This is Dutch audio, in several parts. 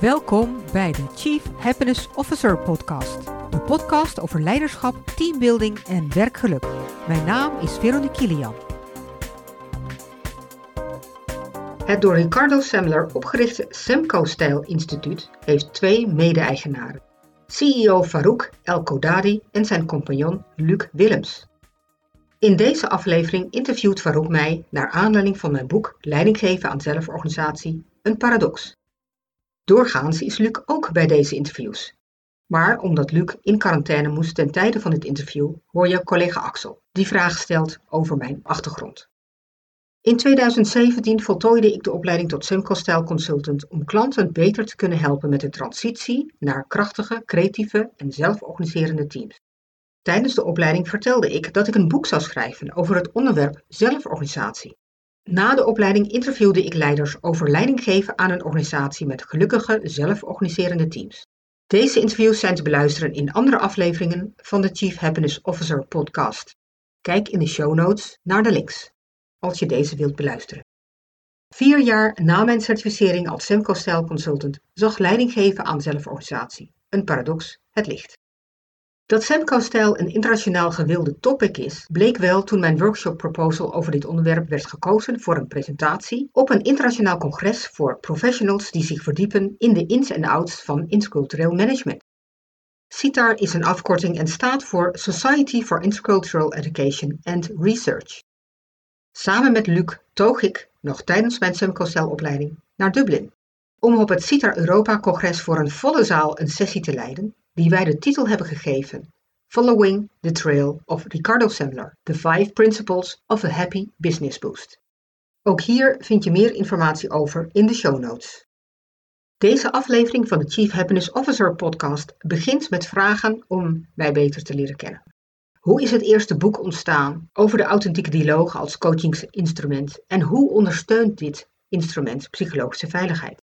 Welkom bij de Chief Happiness Officer podcast. De podcast over leiderschap, teambuilding en werkgeluk. Mijn naam is Veronique Kilian. Het door Ricardo Semler opgerichte Semco-stijl instituut heeft twee mede-eigenaren. CEO Farouk El Kodadi en zijn compagnon Luc Willems. In deze aflevering interviewt Farouk mij naar aanleiding van mijn boek Leiding geven aan zelforganisatie, een paradox. Doorgaans is Luc ook bij deze interviews. Maar omdat Luc in quarantaine moest ten tijde van dit interview, hoor je collega Axel, die vragen stelt over mijn achtergrond. In 2017 voltooide ik de opleiding tot Semco Consultant om klanten beter te kunnen helpen met de transitie naar krachtige, creatieve en zelforganiserende teams. Tijdens de opleiding vertelde ik dat ik een boek zou schrijven over het onderwerp zelforganisatie. Na de opleiding interviewde ik leiders over leiding geven aan een organisatie met gelukkige, zelforganiserende teams. Deze interviews zijn te beluisteren in andere afleveringen van de Chief Happiness Officer podcast. Kijk in de show notes naar de links, als je deze wilt beluisteren. Vier jaar na mijn certificering als Semco Style Consultant zag leiding geven aan zelforganisatie, een paradox, het licht. Dat Semco-stijl een internationaal gewilde topic is, bleek wel toen mijn workshop proposal over dit onderwerp werd gekozen voor een presentatie op een internationaal congres voor professionals die zich verdiepen in de ins en outs van intercultureel management. CITAR is een afkorting en staat voor Society for Intercultural Education and Research. Samen met Luc toog ik, nog tijdens mijn Semco-stijlopleiding, naar Dublin om op het CITAR Europa-congres voor een volle zaal een sessie te leiden die wij de titel hebben gegeven Following the Trail of Ricardo Semler, The Five Principles of a Happy Business Boost. Ook hier vind je meer informatie over in de show notes. Deze aflevering van de Chief Happiness Officer podcast begint met vragen om mij beter te leren kennen. Hoe is het eerste boek ontstaan over de authentieke dialoog als coachingsinstrument en hoe ondersteunt dit instrument psychologische veiligheid?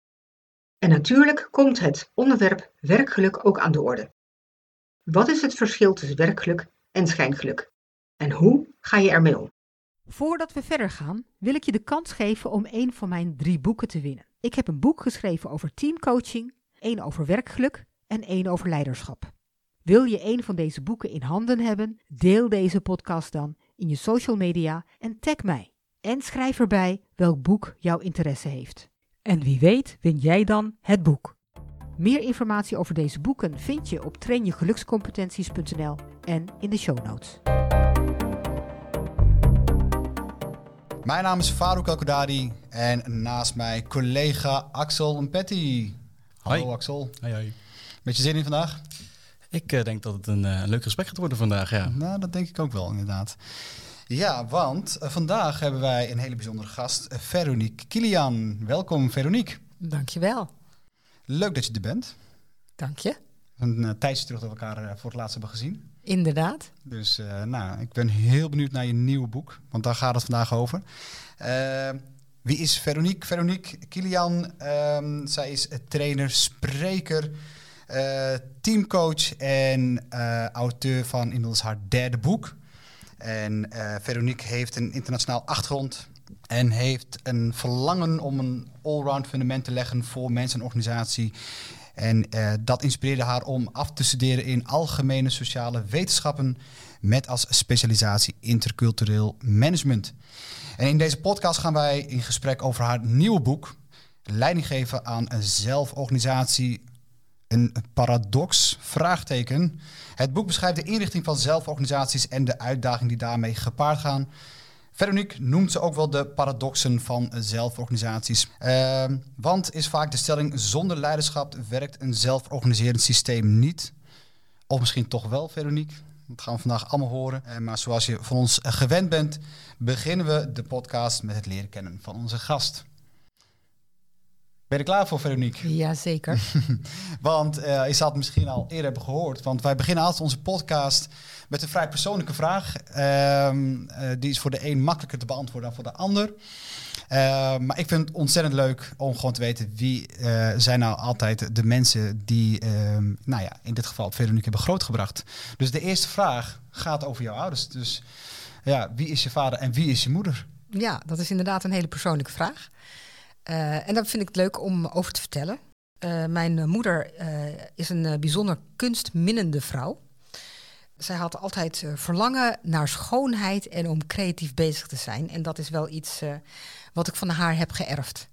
En natuurlijk komt het onderwerp werkgeluk ook aan de orde. Wat is het verschil tussen werkgeluk en schijngeluk? En hoe ga je ermee om? Voordat we verder gaan, wil ik je de kans geven om een van mijn drie boeken te winnen. Ik heb een boek geschreven over teamcoaching, één over werkgeluk en één over leiderschap. Wil je een van deze boeken in handen hebben? Deel deze podcast dan in je social media en tag mij. En schrijf erbij welk boek jouw interesse heeft. En wie weet win jij dan het boek. Meer informatie over deze boeken vind je op trainjegelukscompetenties.nl en in de show notes. Mijn naam is Farouk Alkodadi en naast mij collega Axel Petty. Hallo Axel. Hoi, hoi. Beetje zin in vandaag? Ik uh, denk dat het een, uh, leuk gesprek gaat worden vandaag, ja. Nou, dat denk ik ook wel, inderdaad. Ja, want uh, vandaag hebben wij een hele bijzondere gast, Veronique Kilian. Welkom, Veronique. Dankjewel. Leuk dat je er bent. Dank je. Een uh, tijdje terug dat we elkaar voor het laatst hebben gezien. Inderdaad. Dus nou, ik ben heel benieuwd naar je nieuwe boek, want daar gaat het vandaag over. wie is Veronique? Veronique Kilian, um, zij is trainer, spreker, teamcoach en auteur van inmiddels haar derde boek. En Veronique heeft een internationaal achtergrond en heeft een verlangen om een allround fundament te leggen voor mensen en organisatie. En uh, dat inspireerde haar om af te studeren in algemene sociale wetenschappen met als specialisatie intercultureel management. En in deze podcast gaan wij in gesprek over haar nieuwe boek, Leiding geven aan een zelforganisatie, een paradox, vraagteken. Het boek beschrijft de inrichting van zelforganisaties en de uitdagingen die daarmee gepaard gaan. Veronique noemt ze ook wel de paradoxen van zelforganisaties. Uh, want is vaak de stelling: zonder leiderschap werkt een zelforganiserend systeem niet. Of misschien toch wel, Veronique. Dat gaan we vandaag allemaal horen. Uh, maar zoals je van ons gewend bent, beginnen we de podcast met het leren kennen van onze gast. Ben je er klaar voor, Veronique? Jazeker. want uh, je zal het misschien al eerder hebben gehoord. Want wij beginnen altijd onze podcast met een vrij persoonlijke vraag. Uh, uh, die is voor de een makkelijker te beantwoorden dan voor de ander. Uh, maar ik vind het ontzettend leuk om gewoon te weten wie zijn nou altijd de mensen die, ehm, nou ja, in dit geval Veronique hebben grootgebracht. Dus de eerste vraag gaat over jouw ouders. Dus ja, wie is je vader en wie is je moeder? Ja, dat is inderdaad een hele persoonlijke vraag. Uh, en daar vind ik het leuk om over te vertellen. Uh, mijn moeder uh, is een bijzonder kunstminnende vrouw. Zij had altijd verlangen naar schoonheid en om creatief bezig te zijn. En dat is wel iets wat ik van haar heb geërfd.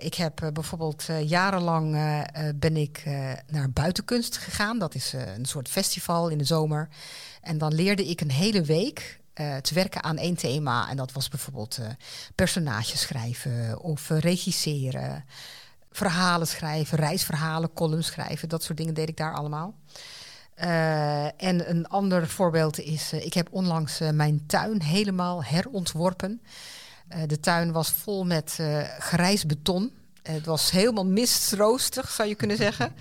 ik heb bijvoorbeeld jarenlang ben ik naar buitenkunst gegaan. Dat is een soort festival in de zomer. En dan leerde ik een hele week uh, te werken aan één thema. En dat was bijvoorbeeld uh, personages schrijven of uh, regisseren, verhalen schrijven, reisverhalen, columns schrijven. Dat soort dingen deed ik daar allemaal. en een ander voorbeeld is, ik heb onlangs mijn tuin helemaal herontworpen. de tuin was vol met grijs beton. het was helemaal mistroostig, zou je kunnen zeggen.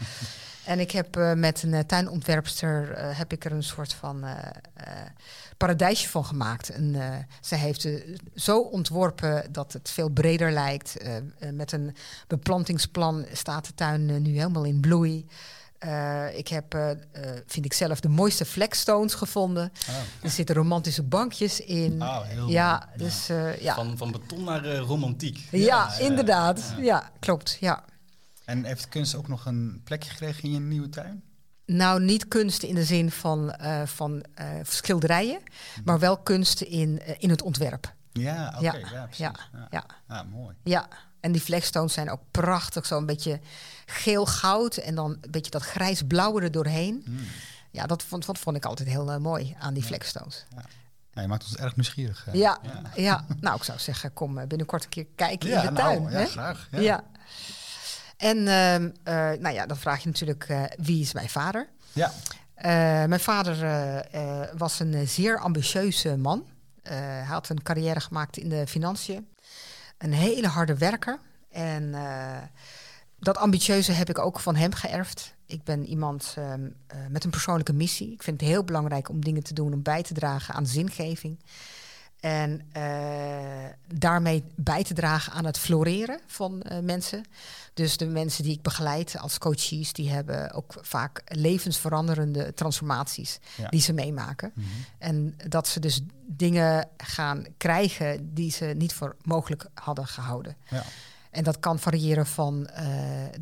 En ik heb met een tuinontwerpster heb ik er een soort van paradijsje van gemaakt. En uh, zij heeft het zo ontworpen dat het veel breder lijkt. Uh, met een beplantingsplan staat de tuin nu helemaal in bloei. ik heb, vind ik zelf, de mooiste flagstones gevonden. Oh. Er zitten romantische bankjes in. Oh, heel ja, dus, ja. Van, van beton naar romantiek. Ja, ja inderdaad. Ja. ja, klopt. Ja. En heeft kunst ook nog een plekje gekregen in je nieuwe tuin? Nou, niet kunst in de zin van, uh, van uh, schilderijen, maar wel kunst in, uh, in het ontwerp. Ja, oké. Okay, ja, ja, ja, ja. ja. Ah, mooi. Ja, en die flagstones zijn ook prachtig. Zo een beetje geel-goud en dan een beetje dat grijs-blauwe er doorheen. Mm. Ja, dat vond, dat vond ik altijd heel mooi aan die flagstones. Ja. Ja, je maakt ons erg nieuwsgierig. Ja, ja, nou ik zou zeggen, kom binnenkort een keer kijken in de tuin. Nou, ja, graag. ja. En uh, uh, nou ja, dan vraag je natuurlijk uh, wie is mijn vader? Ja. Eh, mijn vader was een zeer ambitieuze man. hij had een carrière gemaakt in de financiën. Een hele harde werker. En dat ambitieuze heb ik ook van hem geërfd. Ik ben iemand ehm, met een persoonlijke missie. Ik vind het heel belangrijk om dingen te doen om bij te dragen aan zingeving. En uh, daarmee bij te dragen aan het floreren van uh, mensen. Dus de mensen die ik begeleid als coaches, die hebben ook vaak levensveranderende transformaties ja. die ze meemaken. Mm -hmm. En dat ze dus dingen gaan krijgen die ze niet voor mogelijk hadden gehouden. Ja. En dat kan variëren van uh,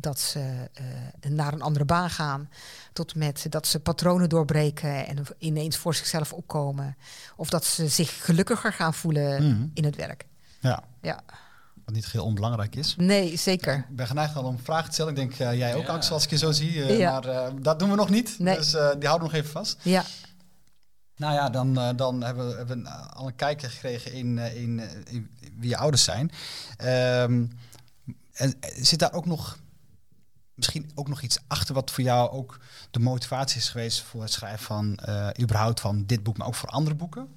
dat ze uh, naar een andere baan gaan, tot met dat ze patronen doorbreken en ineens voor zichzelf opkomen. Of dat ze zich gelukkiger gaan voelen mm. in het werk. Ja. ja. Wat niet heel onbelangrijk is. Nee, zeker. Ik ben geneigd al om vragen te stellen. Ik denk uh, jij ook, ja. Axel, als ik je zo zie. Ja. Maar dat doen we nog niet. Nee. Dus die houden we nog even vast. Ja. Nou ja, dan, dan hebben, we, hebben we al een kijkje gekregen in, in, in wie je ouders zijn. Um, en zit daar ook nog misschien ook nog iets achter wat voor jou ook de motivatie is geweest voor het schrijven van uh, überhaupt van dit boek, maar ook voor andere boeken?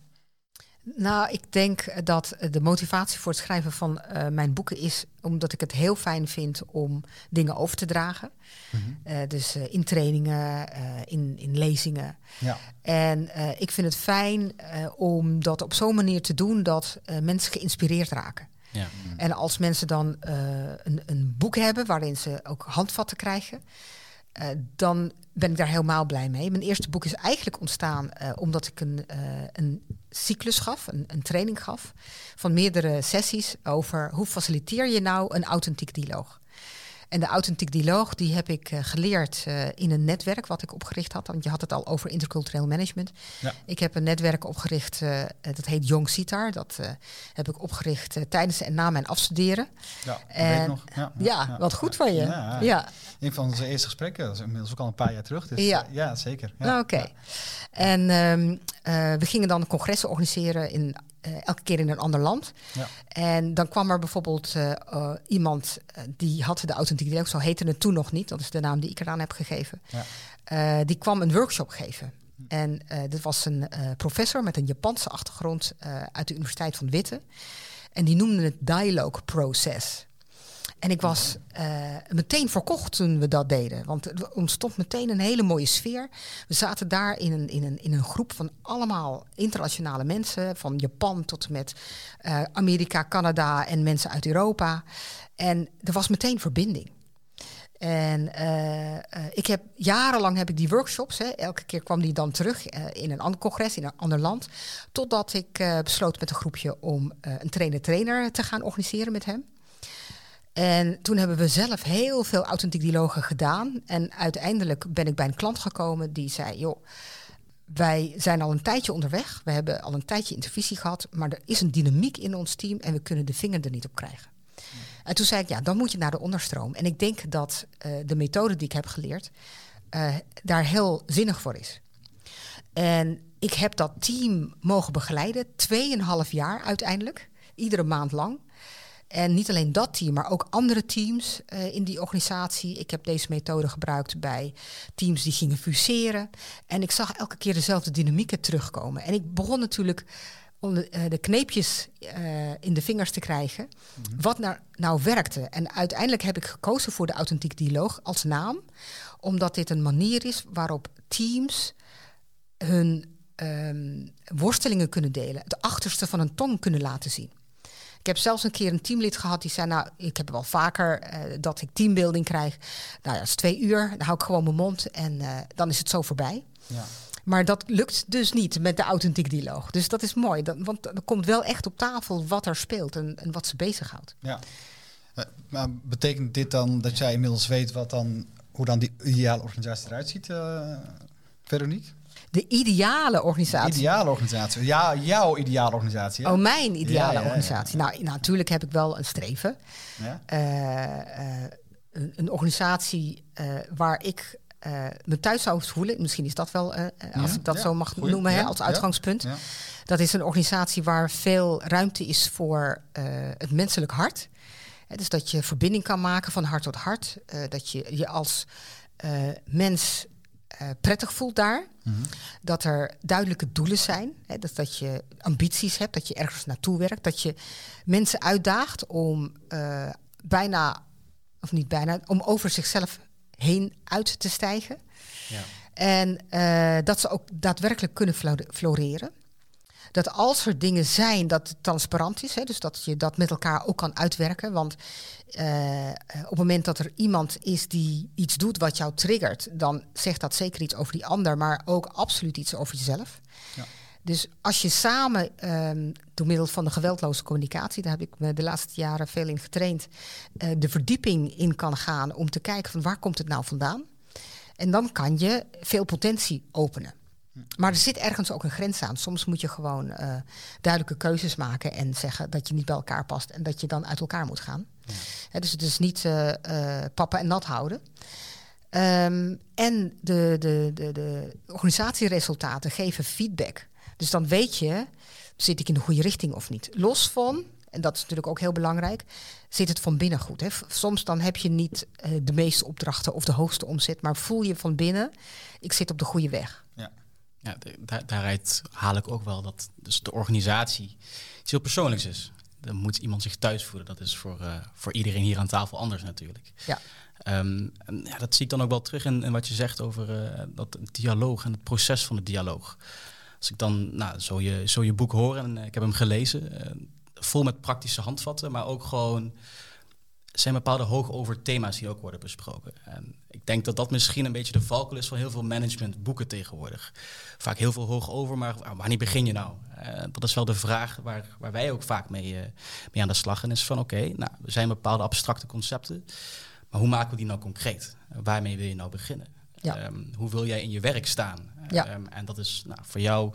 Nou, ik denk dat de motivatie voor het schrijven van uh, mijn boeken is omdat ik het heel fijn vind om dingen over te dragen. Mm -hmm. uh, dus uh, in trainingen, in, in lezingen. Ja. En ik vind het fijn om dat op zo'n manier te doen dat mensen geïnspireerd raken. Ja. En als mensen dan uh, een, een, boek hebben waarin ze ook handvatten krijgen, uh, dan ben ik daar helemaal blij mee. Mijn eerste boek is eigenlijk ontstaan uh, omdat ik een, een cyclus gaf, een, een, training gaf, van meerdere sessies over hoe faciliteer je nou een authentiek dialoog. En de authentiek dialoog die heb ik uh, geleerd uh, in een netwerk wat ik opgericht had. Want je had het al over intercultureel management. Ja. Ik heb een netwerk opgericht, uh, dat heet Young Sitar. Dat heb ik opgericht tijdens en na mijn afstuderen. Ja, en, weet nog. Ja, wat goed van je. Ja. Een van onze eerste gesprekken, dat is inmiddels ook al een paar jaar terug. Dus ja, ja zeker. Ja. Nou, Oké. Okay. En um, we gingen dan congressen organiseren in uh, elke keer in een ander land. Ja. En dan kwam er bijvoorbeeld uh, uh, iemand die had de authentieke dialoog, zo heette het toen nog niet, dat is de naam die ik eraan heb gegeven. Ja. die kwam een workshop geven. En dit was een professor met een Japanse achtergrond uit de Universiteit van Witte. En die noemde het dialogue process. En ik was uh, meteen verkocht toen we dat deden. Want er ontstond meteen een hele mooie sfeer. We zaten daar in een, in een, in een groep van allemaal internationale mensen. Van Japan tot met uh, Amerika, Canada en mensen uit Europa. En er was meteen verbinding. En uh, ik heb jarenlang heb ik die workshops. Hè, elke keer kwam die dan terug in een ander congres in een ander land. Totdat ik besloot met een groepje om een trainer-trainer te gaan organiseren met hem. En toen hebben we zelf heel veel authentiek dialogen gedaan. En uiteindelijk ben ik bij een klant gekomen die zei: joh, wij zijn al een tijdje onderweg. We hebben al een tijdje intervisie gehad. Maar er is een dynamiek in ons team en we kunnen de vinger er niet op krijgen. En toen zei ik, ja, dan moet je naar de onderstroom. En ik denk dat uh, de methode die ik heb geleerd uh, daar heel zinnig voor is. En ik heb dat team mogen begeleiden, tweeënhalf jaar uiteindelijk, iedere maand lang. En niet alleen dat team, maar ook andere teams uh, in die organisatie. Ik heb deze methode gebruikt bij teams die gingen fuseren. En ik zag elke keer dezelfde dynamieken terugkomen. En ik begon natuurlijk om de, uh, de kneepjes uh, in de vingers te krijgen. Mm -hmm. Wat nou, nou werkte. En uiteindelijk heb ik gekozen voor de authentiek dialoog als naam. Omdat dit een manier is waarop teams hun um, worstelingen kunnen delen. Het achterste van een tong kunnen laten zien. Ik heb zelfs een keer een teamlid gehad die zei: Nou, ik heb wel vaker uh, dat ik teambuilding krijg. Nou, dat is twee uur. Dan hou ik gewoon mijn mond en uh, dan is het zo voorbij. Ja. Maar dat lukt dus niet met de authentiek dialoog. Dus dat is mooi, dat, want er komt wel echt op tafel wat er speelt en, en wat ze bezighoudt. Ja. Uh, maar betekent dit dan dat jij inmiddels weet wat dan, hoe dan die ideale organisatie eruit ziet, Veronique? De ideale organisatie. De ideale organisatie. Ja, jouw ideale organisatie. Hè? Oh, mijn ideale ja, ja, organisatie. Nou, natuurlijk heb ik wel een streven. Uh, uh, een, een, organisatie uh, waar ik me thuis zou voelen. Misschien is dat wel, als ik dat zo mag Goeie. noemen, hè, als uitgangspunt. Dat is een organisatie waar veel ruimte is voor het menselijk hart. dus dat je verbinding kan maken van hart tot hart. dat je je als mens uh, prettig voelt daar. Mm -hmm. Dat er duidelijke doelen zijn. Hè, dat, dat je ambities hebt, dat je ergens naartoe werkt. Dat je mensen uitdaagt om uh, bijna, of niet bijna, om over zichzelf heen uit te stijgen. Ja. En uh, dat ze ook daadwerkelijk kunnen floreren. Dat als er dingen zijn, dat het transparant is. Hè, dus dat je dat met elkaar ook kan uitwerken. Want uh, op het moment dat er iemand is die iets doet wat jou triggert, dan zegt dat zeker iets over die ander, maar ook absoluut iets over jezelf. Ja. Dus als je samen, um, door middel van de geweldloze communicatie, daar heb ik me de laatste jaren veel in getraind, uh, de verdieping in kan gaan om te kijken van waar komt het nou vandaan. En dan kan je veel potentie openen. Maar er zit ergens ook een grens aan. Soms moet je gewoon uh, duidelijke keuzes maken en zeggen dat je niet bij elkaar past en dat je dan uit elkaar moet gaan. Ja. He, dus het is niet uh, uh, pappen en nat houden. Um, en de, de, de, de organisatieresultaten geven feedback. Dus dan weet je, zit ik in de goede richting of niet. Los van, en dat is natuurlijk ook heel belangrijk, zit het van binnen goed. Hè? Soms dan heb je niet de meeste opdrachten of de hoogste omzet, maar voel je van binnen, ik zit op de goede weg. Ja. Ja, daar, daaruit haal ik ook wel dat dus de organisatie iets heel persoonlijks is. Dan moet iemand zich thuis voelen. Dat is voor, uh, voor iedereen hier aan tafel anders natuurlijk. Ja. Um, en ja, dat zie ik dan ook wel terug in, in wat je zegt over uh, dat dialoog en het proces van de dialoog. Als ik dan nou, zo, je, zo je boek hoor en uh, ik heb hem gelezen, vol met praktische handvatten, maar ook gewoon zijn bepaalde hoog over thema's die ook worden besproken. En ik denk dat dat misschien een beetje de valkuil is van heel veel managementboeken tegenwoordig. Vaak heel veel hoog over, maar wanneer begin je nou? Uh, dat is wel de vraag waar, waar wij ook vaak mee, uh, mee aan de slag gaan. Is van oké, okay, nou, er zijn bepaalde abstracte concepten, maar hoe maken we die nou concreet? Waarmee wil je nou beginnen? Ja. Um, hoe wil jij in je werk staan? Ja. Um, en dat is nou, voor jou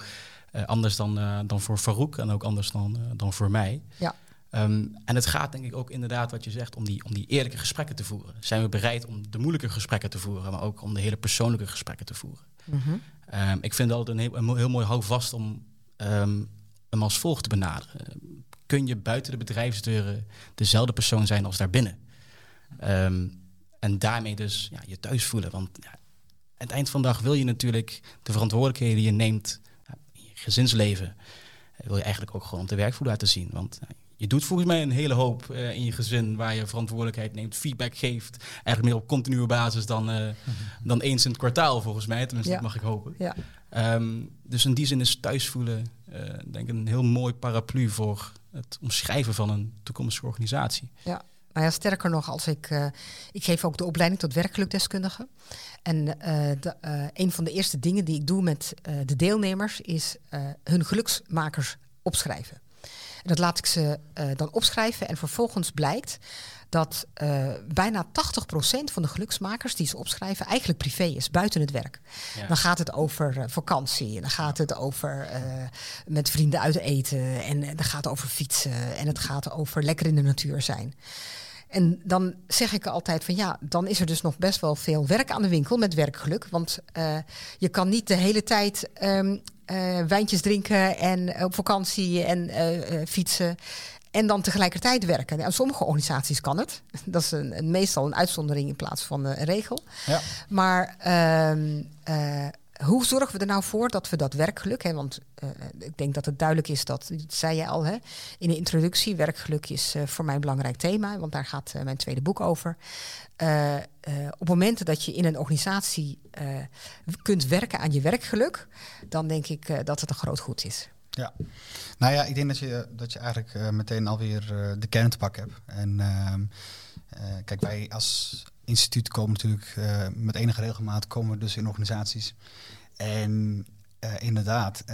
uh, anders dan, dan voor Farouk en ook anders dan, dan voor mij. Ja. Um, en het gaat denk ik ook inderdaad wat je zegt om die, om die eerlijke gesprekken te voeren. Zijn we bereid om de moeilijke gesprekken te voeren, maar ook om de hele persoonlijke gesprekken te voeren? Mm -hmm. um, ik vind dat een heel, een heel mooi houvast om um, hem als volgt te benaderen. Kun je buiten de bedrijfsdeuren dezelfde persoon zijn als daarbinnen? en daarmee dus ja, je thuis voelen. Want ja, aan het eind van de dag wil je natuurlijk de verantwoordelijkheden die je neemt ja, in je gezinsleven, wil je eigenlijk ook gewoon op de werkvloer laten zien. Want je doet volgens mij een hele hoop uh, in je gezin waar je verantwoordelijkheid neemt, feedback geeft. Eigenlijk meer op continue basis dan, uh, dan eens in het kwartaal volgens mij. Tenminste, ja. dat mag ik hopen. Ja. Um, dus in die zin is thuisvoelen uh, denk ik een heel mooi paraplu voor het omschrijven van een toekomstige organisatie. Ja. Nou ja, sterker nog, als ik, uh, ik geef ook de opleiding tot werkgelukdeskundige. En uh, de, uh, een van de eerste dingen die ik doe met de deelnemers is hun geluksmakers opschrijven. En dat laat ik ze uh, dan opschrijven. En vervolgens blijkt dat uh, bijna 80% van de geluksmakers die ze opschrijven eigenlijk privé is, buiten het werk. Ja. Dan gaat het over uh, vakantie, en dan gaat het over uh, met vrienden uit eten, en dan gaat het over fietsen, en het gaat over lekker in de natuur zijn. En dan zeg ik altijd van ja, dan is er dus nog best wel veel werk aan de winkel met werkgeluk. Want je kan niet de hele tijd um, wijntjes drinken en op vakantie en fietsen en dan tegelijkertijd werken. Aan sommige organisaties kan het. Dat is een, een meestal een uitzondering in plaats van een regel. Ja. Maar uh, hoe zorgen we er nou voor dat we dat werkgeluk hebben? Want uh, ik denk dat het duidelijk is dat, zei je al hè, in de introductie, werkgeluk is uh, voor mij een belangrijk thema, want daar gaat uh, mijn tweede boek over. op momenten dat je in een organisatie kunt werken aan je werkgeluk, dan denk ik dat het een groot goed is. Ja, nou ja, ik denk dat je, dat je eigenlijk meteen alweer de kern te pakken hebt. En uh, kijk, wij als instituut komen natuurlijk met enige regelmaat komen we dus in organisaties. En inderdaad,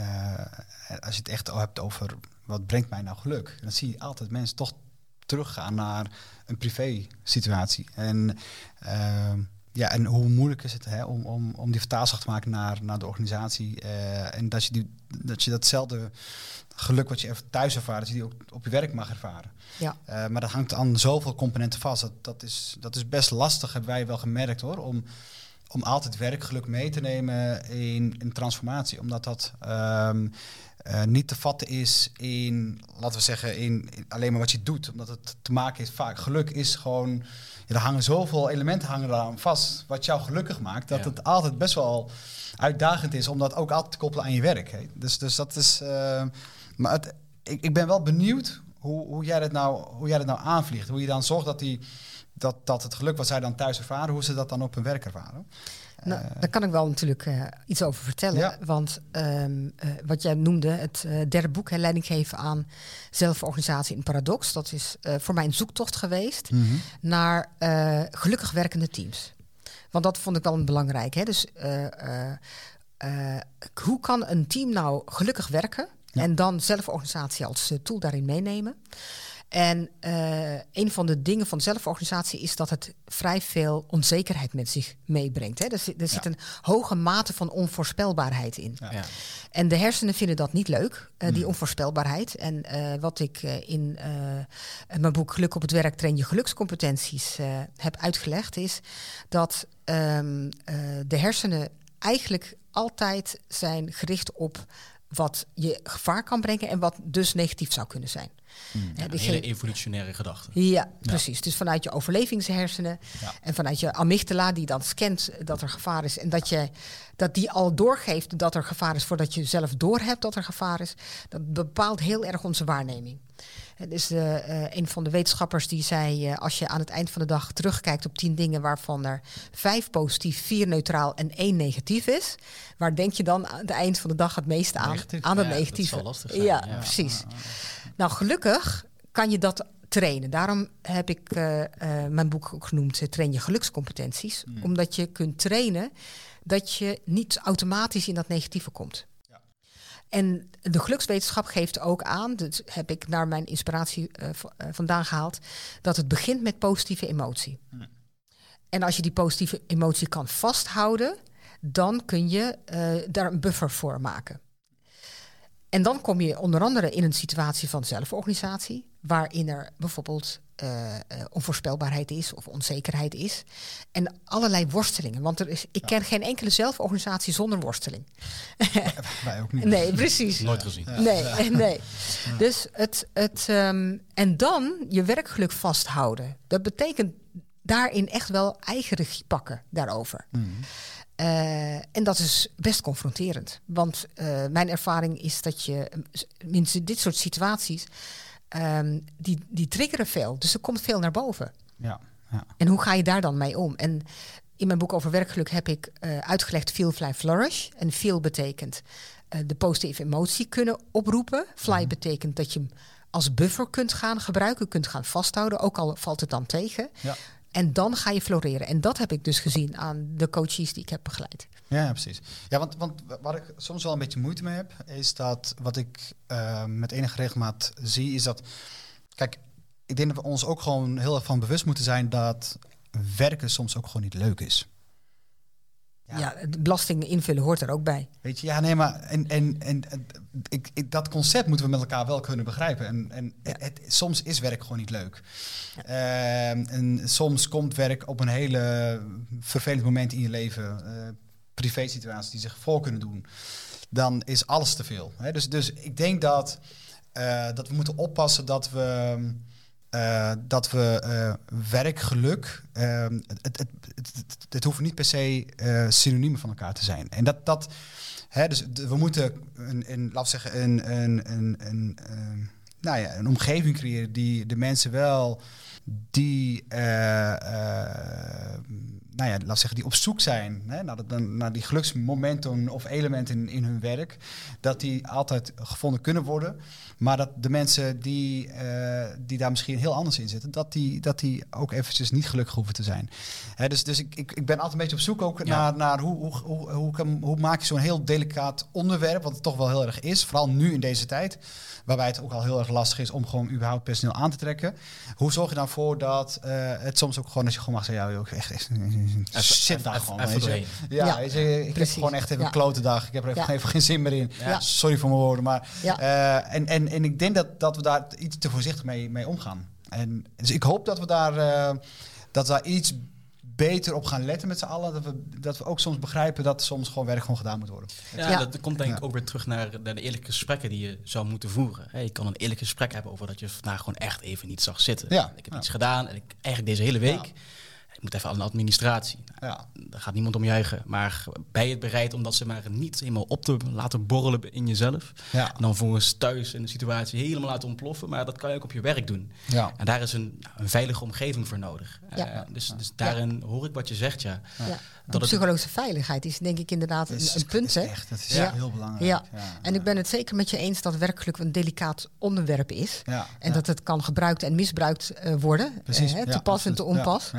als je het echt hebt over wat brengt mij nou geluk, dan zie je altijd mensen toch teruggaan naar een privé situatie. En ja, en hoe moeilijk is het hè, om, om, om die vertaalslag te maken naar, naar de organisatie. Uh, en dat je, die, dat je datzelfde geluk wat je even thuis ervaart, dat je die ook op je werk mag ervaren. Ja. Uh, maar dat hangt aan zoveel componenten vast. Dat, dat, is, dat is best lastig, hebben wij wel gemerkt hoor. Om, om altijd werkgeluk mee te nemen in een transformatie. Omdat dat um, uh, niet te vatten is in, laten we zeggen, in, in, alleen maar wat je doet. Omdat het te maken heeft vaak. Geluk is gewoon er hangen zoveel elementen hangen eraan vast wat jou gelukkig maakt, dat het altijd best wel uitdagend is om dat ook altijd te koppelen aan je werk. Hè. Dus, dus dat is. Uh, maar het, ik, ik ben wel benieuwd hoe, hoe, jij dat nou, hoe jij dat nou aanvliegt. Hoe je dan zorgt dat, die, dat, dat het geluk wat zij dan thuis ervaren, hoe ze dat dan op hun werk ervaren. Nou, uh, daar kan ik wel natuurlijk uh, iets over vertellen. Ja. Want um, uh, wat jij noemde, het derde boek, hè, Leiding geven aan zelforganisatie in paradox. Dat is voor mij een zoektocht geweest mm -hmm. naar gelukkig werkende teams. Want dat vond ik wel belangrijk. Hè? Dus hoe kan een team nou gelukkig werken? Ja. En dan zelforganisatie als tool daarin meenemen. En uh, een van de dingen van zelforganisatie is dat het vrij veel onzekerheid met zich meebrengt. Hè. Er, zit, er zit ja. een hoge mate van onvoorspelbaarheid in. Ja. En de hersenen vinden dat niet leuk, uh, die mm. onvoorspelbaarheid. En uh, wat ik in mijn boek Geluk op het werk train je gelukscompetenties heb uitgelegd, is dat um, de hersenen eigenlijk altijd zijn gericht op wat je gevaar kan brengen en wat dus negatief zou kunnen zijn. Hmm. Ja, een hele evolutionaire gedachte. Ja, precies. Dus vanuit je overlevingshersenen ja. en vanuit je amygdala die dan scant dat er gevaar is en dat, je, dat die al doorgeeft dat er gevaar is voordat je zelf doorhebt dat er gevaar is, dat bepaalt heel erg onze waarneming. Het is uh, uh, een van de wetenschappers die zei: uh, als je aan het eind van de dag terugkijkt op tien dingen waarvan er vijf positief, vier neutraal en één negatief is, waar denk je dan aan het eind van de dag het meeste aan? Negatief. Aan het ja, negatieve. Dat lastig zijn. Ja, ja, precies. Nou, gelukkig kan je dat trainen. Daarom heb ik mijn boek ook genoemd: Train je gelukscompetenties. Mm. Omdat je kunt trainen dat je niet automatisch in dat negatieve komt. En de gelukswetenschap geeft ook aan, dat heb ik naar mijn inspiratie uh, vandaan gehaald, dat het begint met positieve emotie. Hmm. En als je die positieve emotie kan vasthouden, dan kun je uh, daar een buffer voor maken. En dan kom je onder andere in een situatie van zelforganisatie, waarin er bijvoorbeeld uh, uh, onvoorspelbaarheid is of onzekerheid is. En allerlei worstelingen. Want er is, ik ken geen enkele zelforganisatie zonder worsteling. Wij ook niet. Nee, precies. Nooit gezien. Ja. Nee, ja. nee. Dus het, het, um, en dan je werkgeluk vasthouden. Dat betekent daarin echt wel eigen regie pakken daarover. Mm. Uh, en dat is best confronterend. Want uh, mijn ervaring is dat je, minstens dit soort situaties, um, die, die triggeren veel. Dus er komt veel naar boven. Ja, ja. En hoe ga je daar dan mee om? En in mijn boek over werkgeluk heb ik uh, uitgelegd feel, fly, flourish. En feel betekent de positieve emotie kunnen oproepen. Fly mm. betekent dat je hem als buffer kunt gaan gebruiken, kunt gaan vasthouden, ook al valt het dan tegen. Ja. En dan ga je floreren. En dat heb ik dus gezien aan de coaches die ik heb begeleid. Ja, precies. Ja, want, want waar ik soms wel een beetje moeite mee heb, is dat wat ik uh, met enige regelmaat zie, is dat. Kijk, ik denk dat we ons ook gewoon heel erg van bewust moeten zijn dat werken soms ook gewoon niet leuk is. Ja, ja belasting invullen hoort er ook bij. Weet je, ja, nee, maar en, en, en, ik, ik, dat concept moeten we met elkaar wel kunnen begrijpen. En, en het, soms is werk gewoon niet leuk. Uh, en soms komt werk op een hele vervelend moment in je leven. Uh, privé situaties die zich voor kunnen doen. Dan is alles te veel. Hè? Dus, dus ik denk dat, uh, dat we moeten oppassen dat we. Uh, dat we uh, werkgeluk, uh, het, het, het, hoeft niet per se synoniemen van elkaar te zijn. En dat, dat hè, dus we moeten een, een, zeggen, een, een, een, een, nou ja, een omgeving creëren die de mensen wel die nou ja, laat zeggen, die op zoek zijn hè, naar, naar die geluksmomenten of elementen in, in hun werk, dat die altijd gevonden kunnen worden. Maar dat de mensen die, uh, die daar misschien heel anders in zitten, dat die, dat die ook eventjes niet gelukkig hoeven te zijn. Hè, dus dus ik, ik, ik ben altijd een beetje op zoek ook naar, naar hoe, hoe, hoe, hoe, hoe maak je zo'n heel delicaat onderwerp, wat het toch wel heel erg is, vooral nu in deze tijd, waarbij het ook al heel erg lastig is om gewoon überhaupt personeel aan te trekken. Hoe zorg je dan voor dat uh, het soms ook gewoon, als je gewoon mag zeggen, ja, ook echt, echt zit daar gewoon. Even ja, ja. Je, ik heb gewoon echt even een klote dag. Ik heb er even, even geen zin meer in. Sorry voor mijn woorden, maar uh, en, en, en ik denk dat, dat we daar iets te voorzichtig mee, mee omgaan. En dus ik hoop dat we daar, uh, dat we daar iets beter op gaan letten met z'n allen. Dat we, dat we ook soms begrijpen dat soms gewoon werk gewoon gedaan moet worden. Ja, dat komt denk ik ook weer terug naar, naar, de eerlijke gesprekken die je zou moeten voeren. Hey, je kan een eerlijk gesprek hebben over dat je vandaag gewoon echt even niet zag zitten. Ja. Ik heb iets gedaan en ik eigenlijk deze hele week moet even aan de administratie. Nou, ja. Daar gaat niemand om juichen. Maar ben je het bereid om dat ze maar niet helemaal op te laten borrelen in jezelf? Ja. En dan vervolgens thuis in de situatie helemaal laten ontploffen. Maar dat kan je ook op je werk doen. Ja. En daar is een, nou, een veilige omgeving voor nodig. Ja. Uh, dus, dus daarin hoor ik wat je zegt, ja. ja. Dat psychologische veiligheid is denk ik inderdaad een, een punt. Hè? Echt, dat is heel belangrijk. Ja. En ik ben het zeker met je eens dat werkelijk een delicaat onderwerp is. En dat het kan gebruikt en misbruikt uh, worden. Precies. Uh, te pas en te onpas.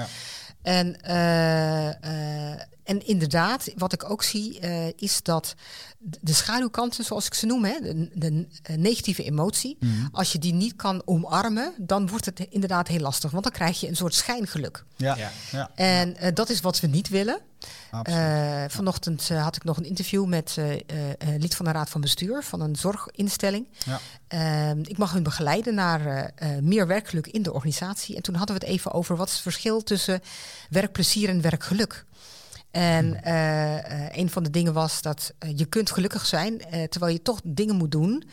En, uh, uh, en inderdaad, wat ik ook zie, uh, is dat de schaduwkanten, zoals ik ze noem, hè, de, de negatieve emotie, mm. als je die niet kan omarmen, dan wordt het inderdaad heel lastig. Want dan krijg je een soort schijngeluk. Ja. ja. ja. En dat is wat we niet willen. Uh, vanochtend uh, had ik nog een interview met uh, lid van de Raad van Bestuur van een zorginstelling. Ja. Ehm, ik mag hun begeleiden naar meer werkgeluk in de organisatie. En toen hadden we het even over wat is het verschil tussen werkplezier en werkgeluk. En hmm. een van de dingen was dat je kunt gelukkig zijn terwijl je toch dingen moet doen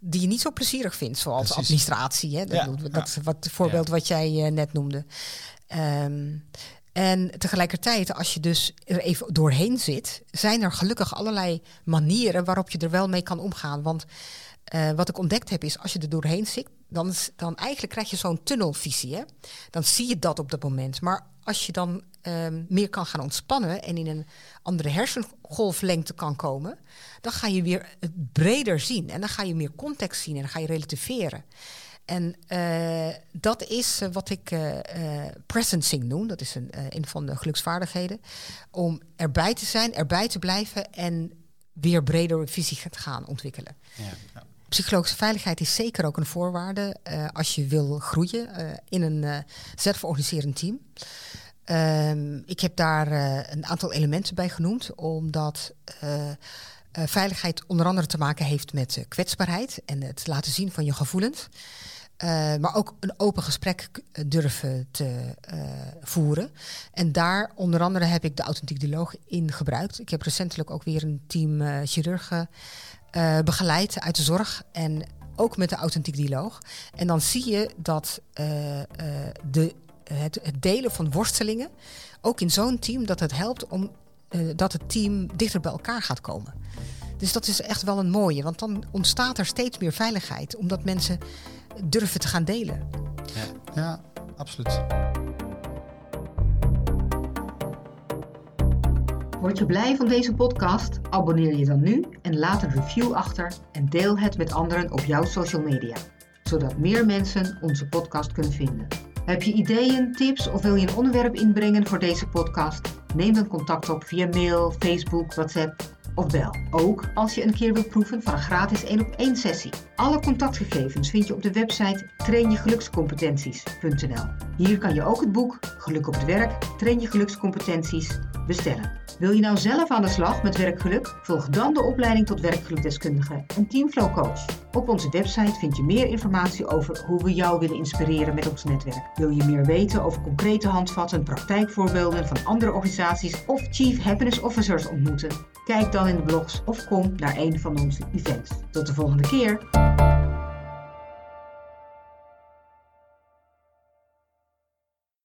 die je niet zo plezierig vindt, zoals administratie. Hè? Dat, ja, dat is wat, het voorbeeld wat jij net noemde. Um, en tegelijkertijd, als je dus er even doorheen zit, zijn er gelukkig allerlei manieren waarop je er wel mee kan omgaan. Want uh, wat ik ontdekt heb is, als je er doorheen zit, dan, dan eigenlijk krijg je zo'n tunnelvisie. Hè? Dan zie je dat op dat moment. Maar als je dan um, meer kan gaan ontspannen en in een andere hersengolflengte kan komen, dan ga je weer breder zien. En dan ga je meer context zien en dan ga je relativeren. En uh, dat is uh, wat ik uh, presencing noem. Dat is een, een van de geluksvaardigheden. Om erbij te zijn, erbij te blijven en weer breder visie te gaan ontwikkelen. Ja. Psychologische veiligheid is zeker ook een voorwaarde als je wil groeien in een zelforganiserend team. Ehm, ik heb daar een aantal elementen bij genoemd, omdat veiligheid onder andere te maken heeft met kwetsbaarheid en het laten zien van je gevoelens. Uh, maar ook een open gesprek durven te uh, voeren. En daar onder andere heb ik de authentiek dialoog in gebruikt. Ik heb recentelijk ook weer een team uh, chirurgen begeleid uit de zorg. En ook met de authentiek dialoog. En dan zie je dat de, het, het, delen van worstelingen, ook in zo'n team, dat het helpt om dat het team dichter bij elkaar gaat komen. Dus dat is echt wel een mooie, want dan ontstaat er steeds meer veiligheid, omdat mensen durven te gaan delen. Ja, ja absoluut. Word je blij van deze podcast? Abonneer je dan nu en laat een review achter en deel het met anderen op jouw social media, zodat meer mensen onze podcast kunnen vinden. Heb je ideeën, tips of wil je een onderwerp inbrengen voor deze podcast? Neem dan contact op via mail, Facebook, WhatsApp of bel. Ook als je een keer wilt proeven van een gratis 1 op 1 sessie. Alle contactgegevens vind je op de website trainjegelukscompetenties.nl. Hier kan je ook het boek Geluk op het werk, Train je gelukscompetenties bestellen. Wil je nou zelf aan de slag met werkgeluk? Volg dan de opleiding tot werkgelukdeskundige en Teamflow Coach. Op onze website vind je meer informatie over hoe we jou willen inspireren met ons netwerk. Wil je meer weten over concrete handvatten, praktijkvoorbeelden van andere organisaties of Chief Happiness Officers ontmoeten? Kijk dan in de blogs of kom naar een van onze events. Tot de volgende keer!